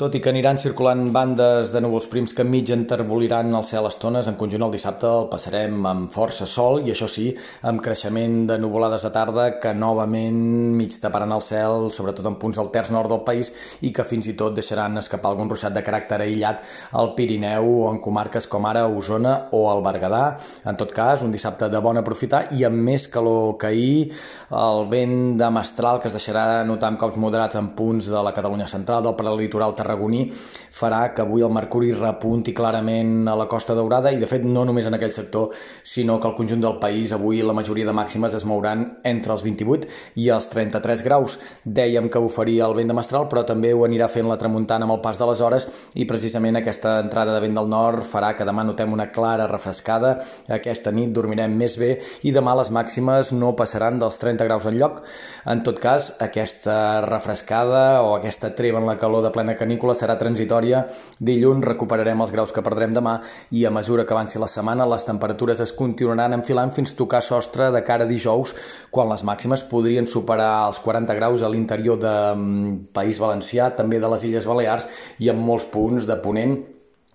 Tot i que aniran circulant bandes de núvols prims que mig enterboliran el cel estones, en conjunt el dissabte el passarem amb força sol i això sí, amb creixement de nuvolades de tarda que novament mig taparan el cel, sobretot en punts terç nord del país i que fins i tot deixaran escapar algun ruixat de caràcter aïllat al Pirineu o en comarques com ara Osona o el Berguedà. En tot cas, un dissabte de bon aprofitar i amb més calor que ahir, el vent de mestral que es deixarà notar amb cops moderats en punts de la Catalunya central, del prelitoral tarragoní farà que avui el mercuri repunti clarament a la Costa Daurada i de fet no només en aquell sector sinó que el conjunt del país avui la majoria de màximes es mouran entre els 28 i els 33 graus. Dèiem que bufaria el vent de mestral però també ho anirà fent la tramuntana amb el pas de les hores i precisament aquesta entrada de vent del nord farà que demà notem una clara refrescada. Aquesta nit dormirem més bé i demà les màximes no passaran dels 30 graus en lloc. En tot cas, aquesta refrescada o aquesta treva en la calor de plena canícula canícula serà transitòria. Dilluns recuperarem els graus que perdrem demà i a mesura que avanci la setmana les temperatures es continuaran enfilant fins tocar sostre de cara a dijous, quan les màximes podrien superar els 40 graus a l'interior de mm, País Valencià, també de les Illes Balears i en molts punts de Ponent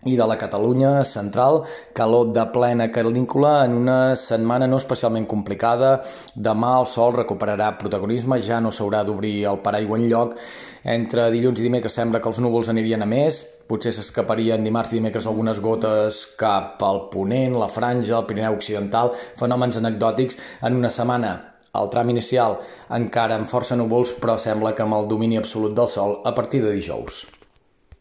i de la Catalunya central, calor de plena canícula en una setmana no especialment complicada. Demà el sol recuperarà protagonisme, ja no s'haurà d'obrir el paraigua en lloc. Entre dilluns i dimecres sembla que els núvols anirien a més, potser s'escaparien dimarts i dimecres algunes gotes cap al ponent, la franja, el Pirineu Occidental, fenòmens anecdòtics en una setmana el tram inicial encara amb força núvols, però sembla que amb el domini absolut del sol a partir de dijous.